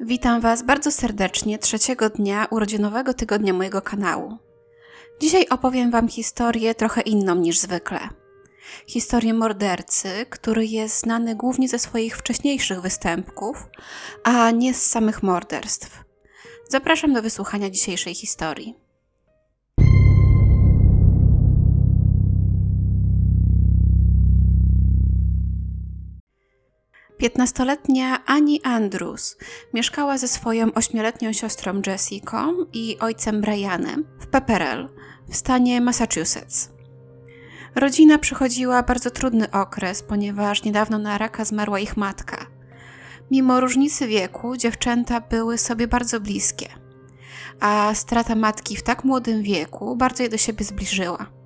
Witam Was bardzo serdecznie trzeciego dnia urodzinowego tygodnia mojego kanału. Dzisiaj opowiem Wam historię trochę inną niż zwykle. Historię mordercy, który jest znany głównie ze swoich wcześniejszych występków, a nie z samych morderstw. Zapraszam do wysłuchania dzisiejszej historii. Piętnastoletnia Annie Andrews mieszkała ze swoją ośmioletnią siostrą Jessica i ojcem Brianem w Pepperell w stanie Massachusetts. Rodzina przechodziła bardzo trudny okres, ponieważ niedawno na raka zmarła ich matka. Mimo różnicy wieku, dziewczęta były sobie bardzo bliskie, a strata matki w tak młodym wieku bardzo je do siebie zbliżyła.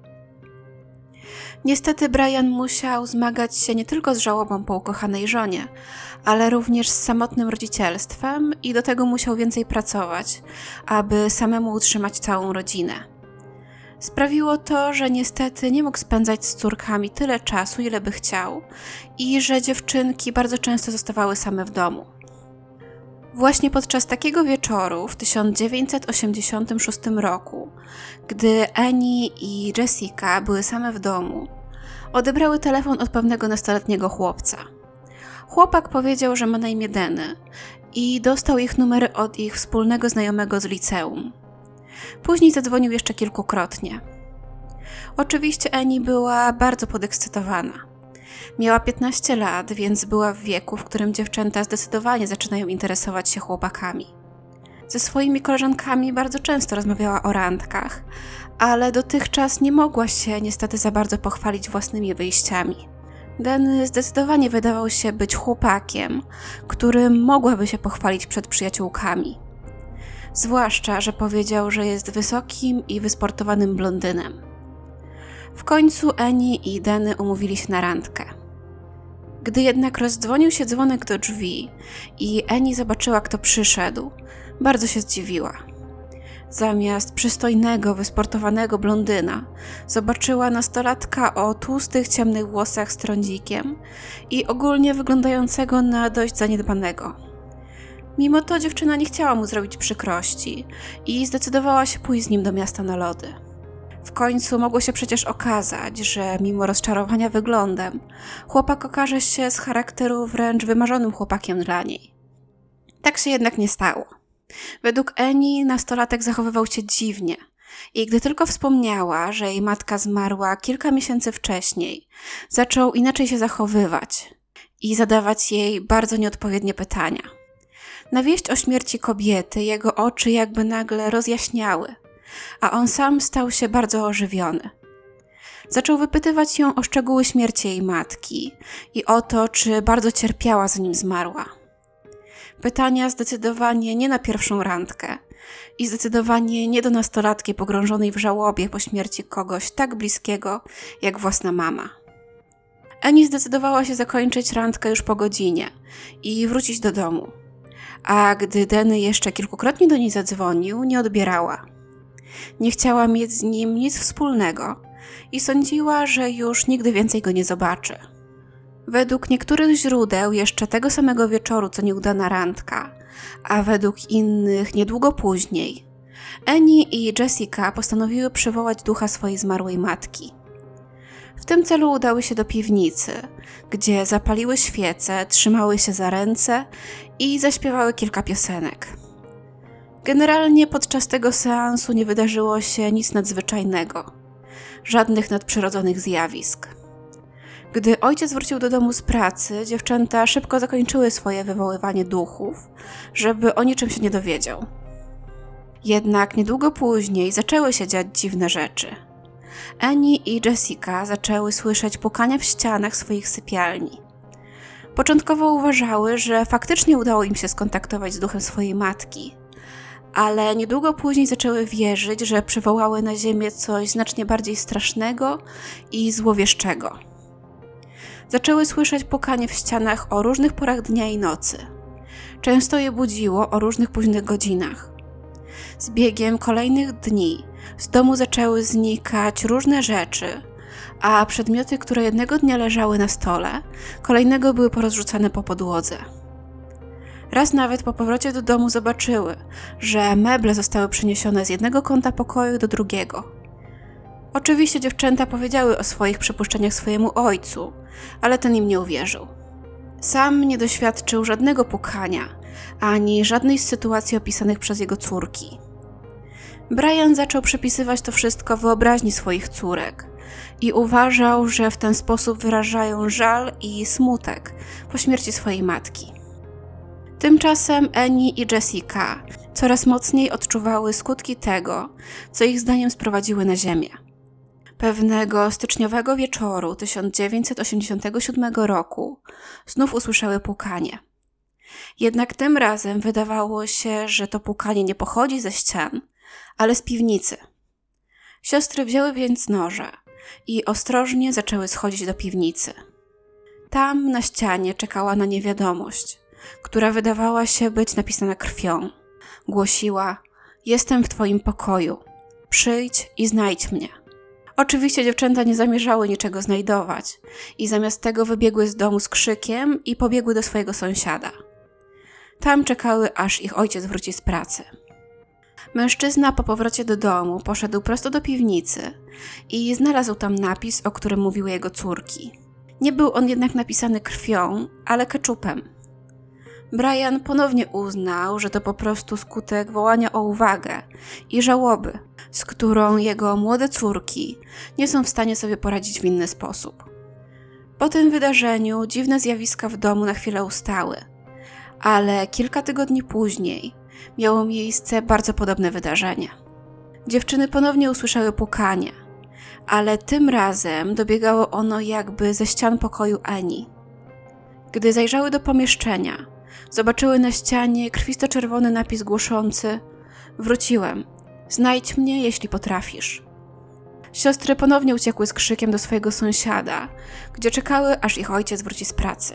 Niestety Brian musiał zmagać się nie tylko z żałobą po ukochanej żonie, ale również z samotnym rodzicielstwem i do tego musiał więcej pracować, aby samemu utrzymać całą rodzinę. Sprawiło to, że niestety nie mógł spędzać z córkami tyle czasu, ile by chciał, i że dziewczynki bardzo często zostawały same w domu. Właśnie podczas takiego wieczoru w 1986 roku, gdy Annie i Jessica były same w domu, odebrały telefon od pewnego nastoletniego chłopca. Chłopak powiedział, że ma na imię Denny i dostał ich numery od ich wspólnego znajomego z liceum. Później zadzwonił jeszcze kilkukrotnie. Oczywiście Annie była bardzo podekscytowana. Miała 15 lat, więc była w wieku, w którym dziewczęta zdecydowanie zaczynają interesować się chłopakami. Ze swoimi koleżankami bardzo często rozmawiała o randkach, ale dotychczas nie mogła się niestety za bardzo pochwalić własnymi wyjściami. Den zdecydowanie wydawał się być chłopakiem, którym mogłaby się pochwalić przed przyjaciółkami. Zwłaszcza, że powiedział, że jest wysokim i wysportowanym blondynem. W końcu Eni i Denny umówili się na randkę. Gdy jednak rozdzwonił się dzwonek do drzwi i Eni zobaczyła, kto przyszedł, bardzo się zdziwiła. Zamiast przystojnego, wysportowanego blondyna, zobaczyła nastolatka o tłustych, ciemnych włosach z trądzikiem i ogólnie wyglądającego na dość zaniedbanego. Mimo to dziewczyna nie chciała mu zrobić przykrości i zdecydowała się pójść z nim do miasta na lody. W końcu mogło się przecież okazać, że mimo rozczarowania wyglądem, chłopak okaże się z charakteru wręcz wymarzonym chłopakiem dla niej. Tak się jednak nie stało. Według Eni nastolatek zachowywał się dziwnie i gdy tylko wspomniała, że jej matka zmarła kilka miesięcy wcześniej, zaczął inaczej się zachowywać i zadawać jej bardzo nieodpowiednie pytania. Na wieść o śmierci kobiety jego oczy jakby nagle rozjaśniały, a on sam stał się bardzo ożywiony. Zaczął wypytywać ją o szczegóły śmierci jej matki i o to, czy bardzo cierpiała zanim zmarła. Pytania zdecydowanie nie na pierwszą randkę i zdecydowanie nie do nastolatki pogrążonej w żałobie po śmierci kogoś tak bliskiego jak własna mama. Eni zdecydowała się zakończyć randkę już po godzinie i wrócić do domu. A gdy Denny jeszcze kilkukrotnie do niej zadzwonił, nie odbierała. Nie chciała mieć z nim nic wspólnego i sądziła, że już nigdy więcej go nie zobaczy. Według niektórych źródeł jeszcze tego samego wieczoru co nieudana randka, a według innych niedługo później, Annie i Jessica postanowiły przywołać ducha swojej zmarłej matki. W tym celu udały się do piwnicy, gdzie zapaliły świece, trzymały się za ręce i zaśpiewały kilka piosenek. Generalnie podczas tego seansu nie wydarzyło się nic nadzwyczajnego, żadnych nadprzyrodzonych zjawisk. Gdy ojciec wrócił do domu z pracy, dziewczęta szybko zakończyły swoje wywoływanie duchów, żeby o niczym się nie dowiedział. Jednak niedługo później zaczęły się dziać dziwne rzeczy. Annie i Jessica zaczęły słyszeć pukania w ścianach swoich sypialni. Początkowo uważały, że faktycznie udało im się skontaktować z duchem swojej matki, ale niedługo później zaczęły wierzyć, że przywołały na ziemię coś znacznie bardziej strasznego i złowieszczego. Zaczęły słyszeć pukanie w ścianach o różnych porach dnia i nocy. Często je budziło o różnych późnych godzinach. Z biegiem kolejnych dni z domu zaczęły znikać różne rzeczy, a przedmioty, które jednego dnia leżały na stole, kolejnego były porozrzucane po podłodze. Raz nawet po powrocie do domu zobaczyły, że meble zostały przeniesione z jednego kąta pokoju do drugiego. Oczywiście dziewczęta powiedziały o swoich przypuszczeniach swojemu ojcu, ale ten im nie uwierzył. Sam nie doświadczył żadnego pukania, ani żadnej z sytuacji opisanych przez jego córki. Brian zaczął przepisywać to wszystko wyobraźni swoich córek i uważał, że w ten sposób wyrażają żal i smutek po śmierci swojej matki. Tymczasem Annie i Jessica coraz mocniej odczuwały skutki tego, co ich zdaniem sprowadziły na ziemię. Pewnego styczniowego wieczoru 1987 roku znów usłyszały pukanie. Jednak tym razem wydawało się, że to pukanie nie pochodzi ze ścian, ale z piwnicy. Siostry wzięły więc noże i ostrożnie zaczęły schodzić do piwnicy. Tam na ścianie czekała na nie wiadomość, która wydawała się być napisana krwią. Głosiła: Jestem w twoim pokoju. Przyjdź i znajdź mnie. Oczywiście dziewczęta nie zamierzały niczego znajdować i zamiast tego wybiegły z domu z krzykiem i pobiegły do swojego sąsiada. Tam czekały, aż ich ojciec wróci z pracy. Mężczyzna po powrocie do domu poszedł prosto do piwnicy i znalazł tam napis, o którym mówiły jego córki. Nie był on jednak napisany krwią, ale keczupem. Brian ponownie uznał, że to po prostu skutek wołania o uwagę i żałoby, z którą jego młode córki nie są w stanie sobie poradzić w inny sposób. Po tym wydarzeniu dziwne zjawiska w domu na chwilę ustały, ale kilka tygodni później miało miejsce bardzo podobne wydarzenie. Dziewczyny ponownie usłyszały pukanie, ale tym razem dobiegało ono jakby ze ścian pokoju Ani. Gdy zajrzały do pomieszczenia, zobaczyły na ścianie krwisto-czerwony napis głoszący: Wróciłem, znajdź mnie, jeśli potrafisz. Siostry ponownie uciekły z krzykiem do swojego sąsiada, gdzie czekały, aż ich ojciec wróci z pracy.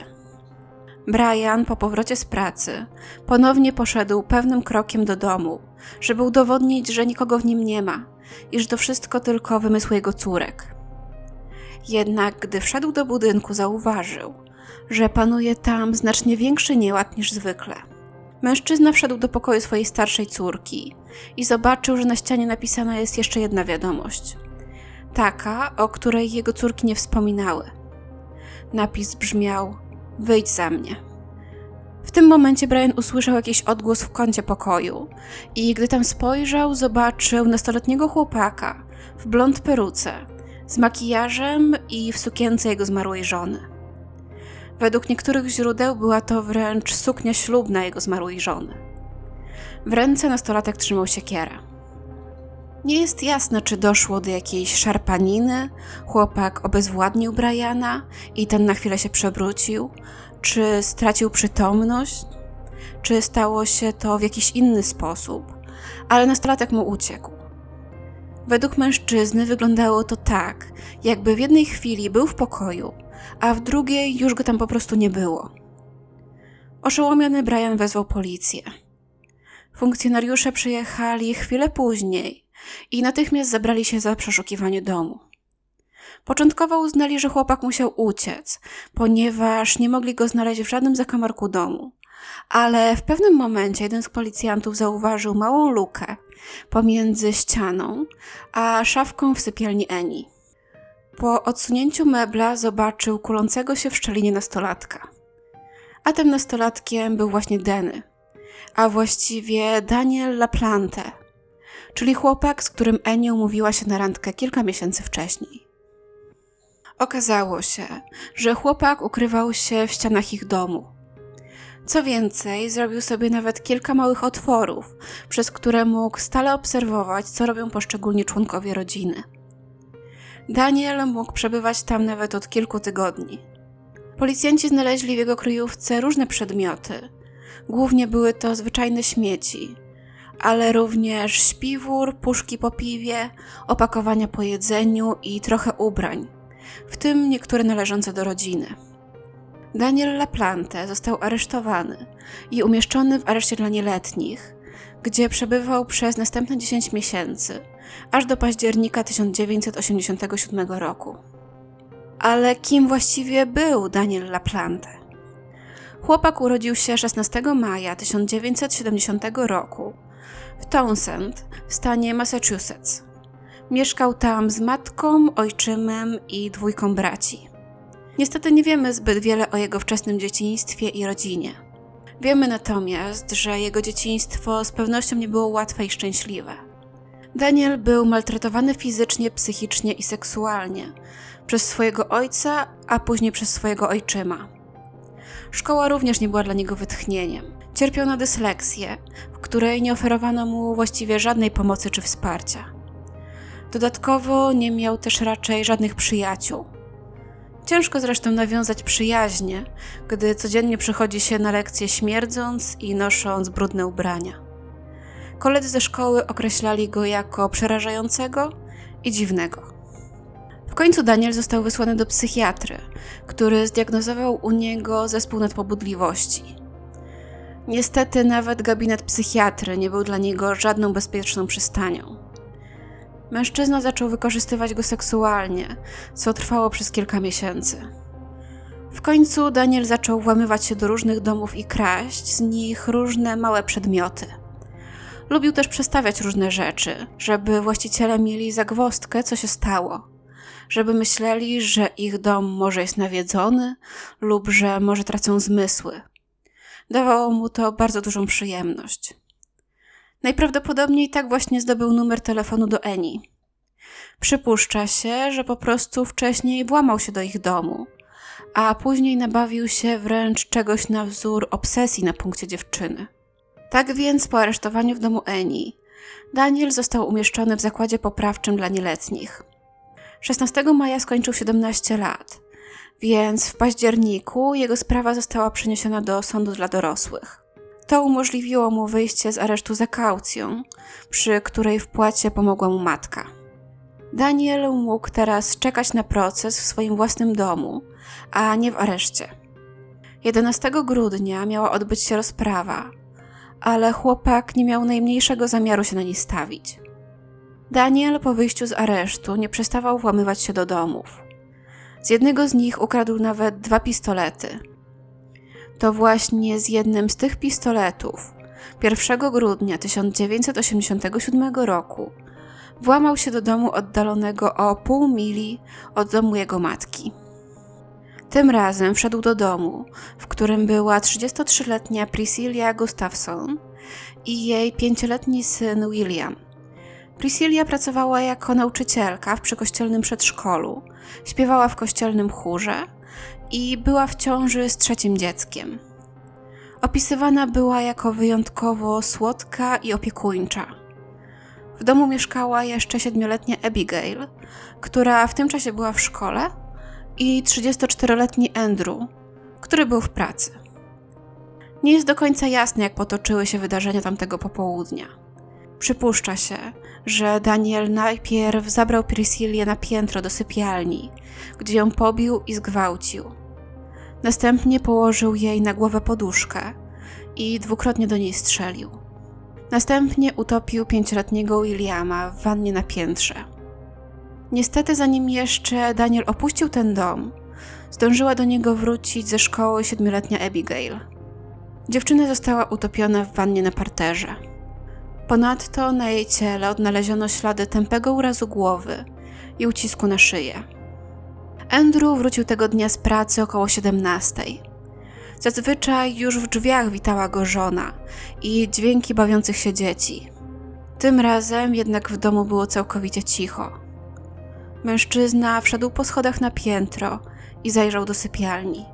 Brian po powrocie z pracy ponownie poszedł pewnym krokiem do domu, żeby udowodnić, że nikogo w nim nie ma i że to wszystko tylko wymysł jego córek. Jednak gdy wszedł do budynku, zauważył, że panuje tam znacznie większy nieład niż zwykle. Mężczyzna wszedł do pokoju swojej starszej córki i zobaczył, że na ścianie napisana jest jeszcze jedna wiadomość. Taka, o której jego córki nie wspominały. Napis brzmiał: Wyjdź za mnie. W tym momencie Brian usłyszał jakiś odgłos w kącie pokoju i gdy tam spojrzał, zobaczył nastoletniego chłopaka w blond peruce, z makijażem i w sukience jego zmarłej żony. Według niektórych źródeł była to wręcz suknia ślubna jego zmarłej żony. W ręce nastolatek trzymał siekierę. Nie jest jasne, czy doszło do jakiejś szarpaniny, chłopak obezwładnił Briana i ten na chwilę się przewrócił, czy stracił przytomność, czy stało się to w jakiś inny sposób, ale nastolatek mu uciekł. Według mężczyzny wyglądało to tak, jakby w jednej chwili był w pokoju, a w drugiej już go tam po prostu nie było. Oszołomiony Brian wezwał policję. Funkcjonariusze przyjechali chwilę później i natychmiast zabrali się za przeszukiwanie domu. Początkowo uznali, że chłopak musiał uciec, ponieważ nie mogli go znaleźć w żadnym zakamarku domu. Ale w pewnym momencie jeden z policjantów zauważył małą lukę pomiędzy ścianą a szafką w sypialni Eni. Po odsunięciu mebla zobaczył kulącego się w szczelinie nastolatka. A tym nastolatkiem był właśnie Denny, a właściwie Daniel Laplante, czyli chłopak, z którym Eni umówiła się na randkę kilka miesięcy wcześniej. Okazało się, że chłopak ukrywał się w ścianach ich domu. Co więcej, zrobił sobie nawet kilka małych otworów, przez które mógł stale obserwować, co robią poszczególni członkowie rodziny. Daniel mógł przebywać tam nawet od kilku tygodni. Policjanci znaleźli w jego kryjówce różne przedmioty. Głównie były to zwyczajne śmieci, ale również śpiwór, puszki po piwie, opakowania po jedzeniu i trochę ubrań, w tym niektóre należące do rodziny. Daniel Laplante został aresztowany i umieszczony w areszcie dla nieletnich, gdzie przebywał przez następne 10 miesięcy, aż do października 1987 roku. Ale kim właściwie był Daniel Laplante? Chłopak urodził się 16 maja 1970 roku w Townsend w stanie Massachusetts. Mieszkał tam z matką, ojczymem i dwójką braci. Niestety nie wiemy zbyt wiele o jego wczesnym dzieciństwie i rodzinie. Wiemy natomiast, że jego dzieciństwo z pewnością nie było łatwe i szczęśliwe. Daniel był maltretowany fizycznie, psychicznie i seksualnie przez swojego ojca, a później przez swojego ojczyma. Szkoła również nie była dla niego wytchnieniem. Cierpiał na dysleksję, w której nie oferowano mu właściwie żadnej pomocy czy wsparcia. Dodatkowo nie miał też raczej żadnych przyjaciół. Ciężko zresztą nawiązać przyjaźnie, gdy codziennie przychodzi się na lekcje śmierdząc i nosząc brudne ubrania. Koledzy ze szkoły określali go jako przerażającego i dziwnego. W końcu Daniel został wysłany do psychiatry, który zdiagnozował u niego zespół nadpobudliwości. Niestety nawet gabinet psychiatry nie był dla niego żadną bezpieczną przystanią. Mężczyzna zaczął wykorzystywać go seksualnie, co trwało przez kilka miesięcy. W końcu Daniel zaczął włamywać się do różnych domów i kraść z nich różne małe przedmioty. Lubił też przestawiać różne rzeczy, żeby właściciele mieli zagwostkę, co się stało. Żeby myśleli, że ich dom może jest nawiedzony lub że może tracą zmysły. Dawało mu to bardzo dużą przyjemność. Najprawdopodobniej tak właśnie zdobył numer telefonu do Eni. Przypuszcza się, że po prostu wcześniej włamał się do ich domu, a później nabawił się wręcz czegoś na wzór obsesji na punkcie dziewczyny. Tak więc po aresztowaniu w domu Eni, Daniel został umieszczony w zakładzie poprawczym dla nieletnich. 16 maja skończył 17 lat, więc w październiku jego sprawa została przeniesiona do sądu dla dorosłych. To umożliwiło mu wyjście z aresztu za kaucją, przy której wpłacie pomogła mu matka. Daniel mógł teraz czekać na proces w swoim własnym domu, a nie w areszcie. 11 grudnia miała odbyć się rozprawa, ale chłopak nie miał najmniejszego zamiaru się na niej stawić. Daniel po wyjściu z aresztu nie przestawał włamywać się do domów. Z jednego z nich ukradł nawet dwa pistolety, to właśnie z jednym z tych pistoletów 1 grudnia 1987 roku włamał się do domu oddalonego o pół mili od domu jego matki. Tym razem wszedł do domu, w którym była 33-letnia Priscilla Gustafson i jej pięcioletni syn William. Priscilla pracowała jako nauczycielka w przykościelnym przedszkolu, śpiewała w kościelnym chórze i była w ciąży z trzecim dzieckiem. Opisywana była jako wyjątkowo słodka i opiekuńcza. W domu mieszkała jeszcze siedmioletnia Abigail, która w tym czasie była w szkole, i 34-letni Andrew, który był w pracy. Nie jest do końca jasne, jak potoczyły się wydarzenia tamtego popołudnia. Przypuszcza się, że Daniel najpierw zabrał Priscillię na piętro do sypialni, gdzie ją pobił i zgwałcił. Następnie położył jej na głowę poduszkę i dwukrotnie do niej strzelił. Następnie utopił pięcioletniego Williama w wannie na piętrze. Niestety, zanim jeszcze Daniel opuścił ten dom, zdążyła do niego wrócić ze szkoły siedmioletnia Abigail. Dziewczyna została utopiona w wannie na parterze. Ponadto na jej ciele odnaleziono ślady tępego urazu głowy i ucisku na szyję. Andrew wrócił tego dnia z pracy około 17. Zazwyczaj już w drzwiach witała go żona i dźwięki bawiących się dzieci. Tym razem jednak w domu było całkowicie cicho. Mężczyzna wszedł po schodach na piętro i zajrzał do sypialni.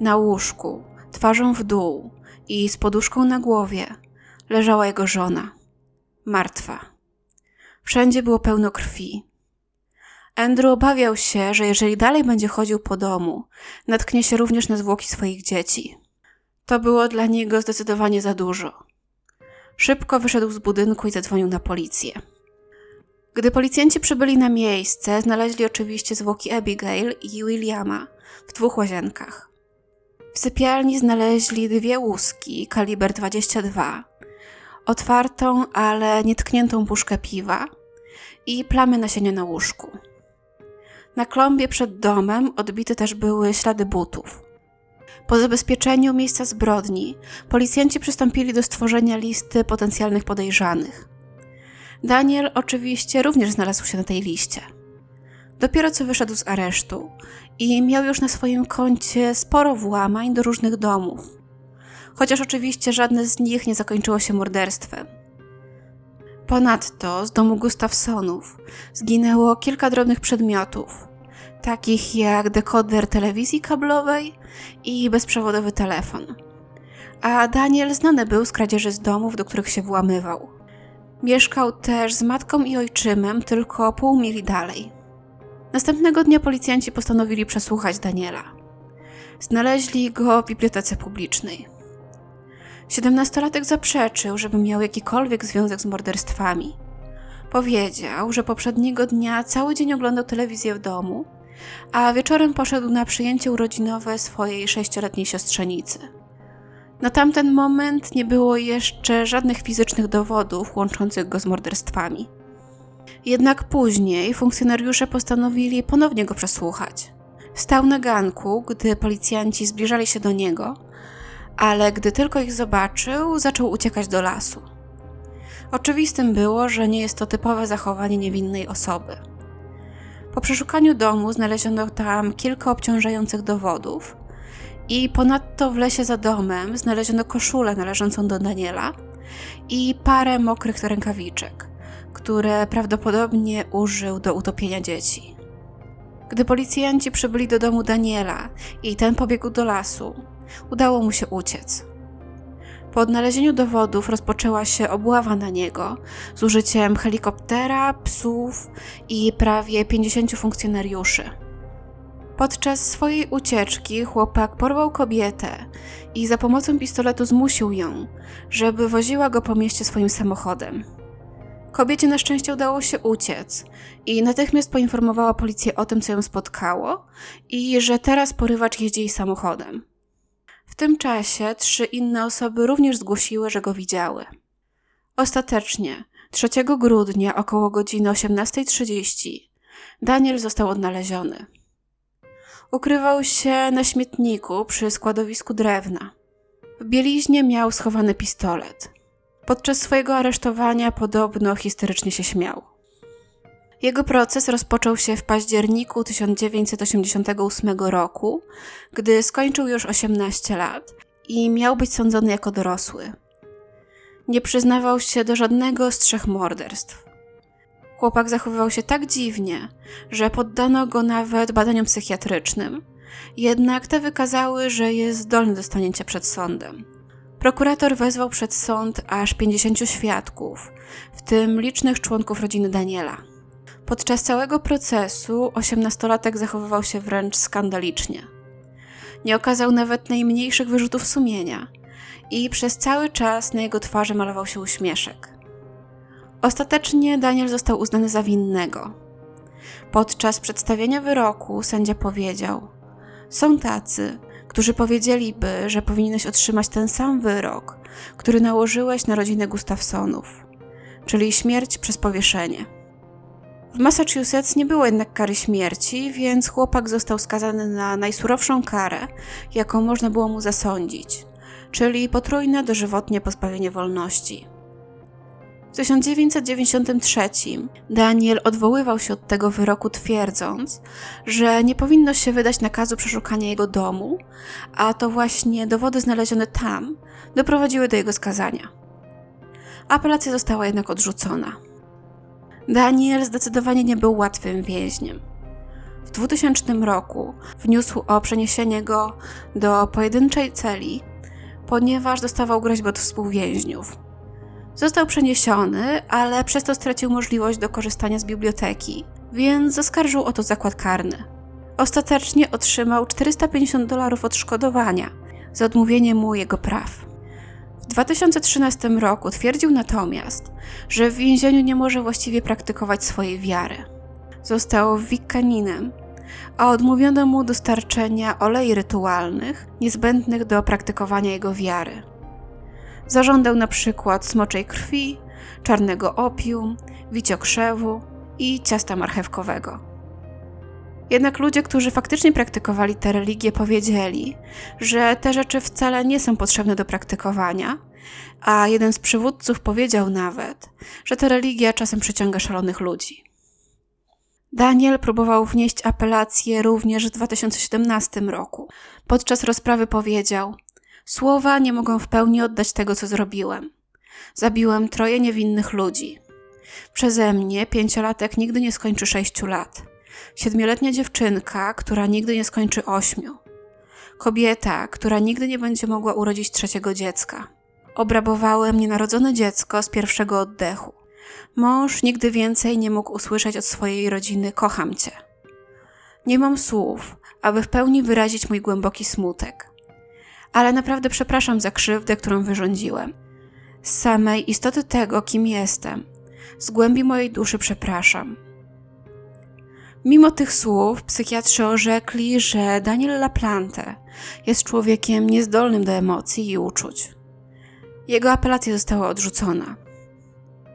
Na łóżku, twarzą w dół i z poduszką na głowie, leżała jego żona, martwa. Wszędzie było pełno krwi. Andrew obawiał się, że jeżeli dalej będzie chodził po domu, natknie się również na zwłoki swoich dzieci. To było dla niego zdecydowanie za dużo. Szybko wyszedł z budynku i zadzwonił na policję. Gdy policjanci przybyli na miejsce, znaleźli oczywiście zwłoki Abigail i Williama w dwóch łazienkach. W sypialni znaleźli dwie łuski kaliber 22, otwartą, ale nietkniętą puszkę piwa i plamy nasienia na łóżku. Na klombie przed domem odbite też były ślady butów. Po zabezpieczeniu miejsca zbrodni, policjanci przystąpili do stworzenia listy potencjalnych podejrzanych. Daniel oczywiście również znalazł się na tej liście. Dopiero co wyszedł z aresztu i miał już na swoim koncie sporo włamań do różnych domów. Chociaż oczywiście żadne z nich nie zakończyło się morderstwem. Ponadto z domu Gustafsonów zginęło kilka drobnych przedmiotów, takich jak dekoder telewizji kablowej i bezprzewodowy telefon. A Daniel znany był z kradzieży z domów, do których się włamywał. Mieszkał też z matką i ojczymem tylko pół mili dalej. Następnego dnia policjanci postanowili przesłuchać Daniela. Znaleźli go w bibliotece publicznej. Siedemnastolatek zaprzeczył, żeby miał jakikolwiek związek z morderstwami. Powiedział, że poprzedniego dnia cały dzień oglądał telewizję w domu, a wieczorem poszedł na przyjęcie urodzinowe swojej sześcioletniej siostrzenicy. Na tamten moment nie było jeszcze żadnych fizycznych dowodów łączących go z morderstwami. Jednak później funkcjonariusze postanowili ponownie go przesłuchać. Stał na ganku, gdy policjanci zbliżali się do niego, ale gdy tylko ich zobaczył, zaczął uciekać do lasu. Oczywistym było, że nie jest to typowe zachowanie niewinnej osoby. Po przeszukaniu domu znaleziono tam kilka obciążających dowodów i ponadto w lesie za domem znaleziono koszulę należącą do Daniela i parę mokrych rękawiczek, które prawdopodobnie użył do utopienia dzieci. Gdy policjanci przybyli do domu Daniela i ten pobiegł do lasu, udało mu się uciec. Po odnalezieniu dowodów rozpoczęła się obława na niego z użyciem helikoptera, psów i prawie 50 funkcjonariuszy. Podczas swojej ucieczki chłopak porwał kobietę i za pomocą pistoletu zmusił ją, żeby woziła go po mieście swoim samochodem. Kobiecie na szczęście udało się uciec i natychmiast poinformowała policję o tym, co ją spotkało i że teraz porywacz jeździ jej samochodem. W tym czasie trzy inne osoby również zgłosiły, że go widziały. Ostatecznie, 3 grudnia około godziny 18.30 Daniel został odnaleziony. Ukrywał się na śmietniku przy składowisku drewna. W bieliźnie miał schowany pistolet. Podczas swojego aresztowania podobno historycznie się śmiał. Jego proces rozpoczął się w październiku 1988 roku, gdy skończył już 18 lat i miał być sądzony jako dorosły. Nie przyznawał się do żadnego z trzech morderstw. Chłopak zachowywał się tak dziwnie, że poddano go nawet badaniom psychiatrycznym, jednak te wykazały, że jest zdolny do stanięcia przed sądem. Prokurator wezwał przed sąd aż 50 świadków, w tym licznych członków rodziny Daniela. Podczas całego procesu osiemnastolatek zachowywał się wręcz skandalicznie. Nie okazał nawet najmniejszych wyrzutów sumienia i przez cały czas na jego twarzy malował się uśmieszek. Ostatecznie Daniel został uznany za winnego. Podczas przedstawienia wyroku sędzia powiedział: Są tacy, którzy powiedzieliby, że powinieneś otrzymać ten sam wyrok, który nałożyłeś na rodzinę Gustafsonów, czyli śmierć przez powieszenie. W Massachusetts nie było jednak kary śmierci, więc chłopak został skazany na najsurowszą karę, jaką można było mu zasądzić, czyli potrójne dożywotnie pozbawienie wolności. W 1993 Daniel odwoływał się od tego wyroku, twierdząc, że nie powinno się wydać nakazu przeszukania jego domu, a to właśnie dowody znalezione tam doprowadziły do jego skazania. Apelacja została jednak odrzucona. Daniel zdecydowanie nie był łatwym więźniem. W 2000 roku wniósł o przeniesienie go do pojedynczej celi, ponieważ dostawał groźby od współwięźniów. Został przeniesiony, ale przez to stracił możliwość do korzystania z biblioteki, więc zaskarżył o to zakład karny. Ostatecznie otrzymał 450 dolarów odszkodowania za odmówienie mu jego praw. W 2013 roku twierdził natomiast, że w więzieniu nie może właściwie praktykować swojej wiary. Został wikkaninem, a odmówiono mu dostarczenia olei rytualnych niezbędnych do praktykowania jego wiary. Zażądał na przykład smoczej krwi, czarnego opium, wiciokrzewu i ciasta marchewkowego. Jednak ludzie, którzy faktycznie praktykowali tę religię, powiedzieli, że te rzeczy wcale nie są potrzebne do praktykowania, a jeden z przywódców powiedział nawet, że ta religia czasem przyciąga szalonych ludzi. Daniel próbował wnieść apelację również w 2017 roku. Podczas rozprawy powiedział: Słowa nie mogą w pełni oddać tego, co zrobiłem. Zabiłem troje niewinnych ludzi. Przeze mnie pięciolatek nigdy nie skończy sześciu lat. Siedmioletnia dziewczynka, która nigdy nie skończy ośmiu. Kobieta, która nigdy nie będzie mogła urodzić trzeciego dziecka. Obrabowałem nienarodzone dziecko z pierwszego oddechu. Mąż nigdy więcej nie mógł usłyszeć od swojej rodziny: Kocham cię. Nie mam słów, aby w pełni wyrazić mój głęboki smutek. Ale naprawdę przepraszam za krzywdę, którą wyrządziłem. Z samej istoty tego, kim jestem, z głębi mojej duszy przepraszam. Mimo tych słów, psychiatrzy orzekli, że Daniel Laplante jest człowiekiem niezdolnym do emocji i uczuć. Jego apelacja została odrzucona.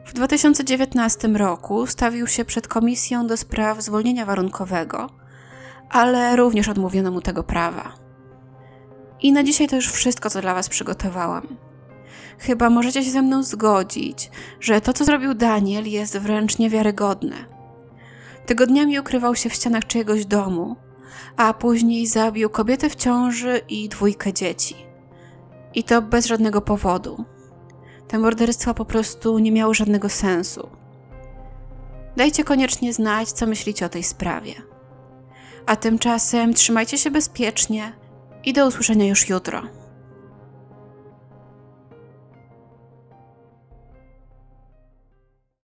W 2019 roku stawił się przed komisją do spraw zwolnienia warunkowego, ale również odmówiono mu tego prawa. I na dzisiaj to już wszystko, co dla Was przygotowałam. Chyba możecie się ze mną zgodzić, że to, co zrobił Daniel, jest wręcz niewiarygodne. Tygodniami ukrywał się w ścianach czyjegoś domu, a później zabił kobietę w ciąży i dwójkę dzieci. I to bez żadnego powodu. Te morderstwa po prostu nie miały żadnego sensu. Dajcie koniecznie znać, co myślicie o tej sprawie. A tymczasem trzymajcie się bezpiecznie i do usłyszenia już jutro.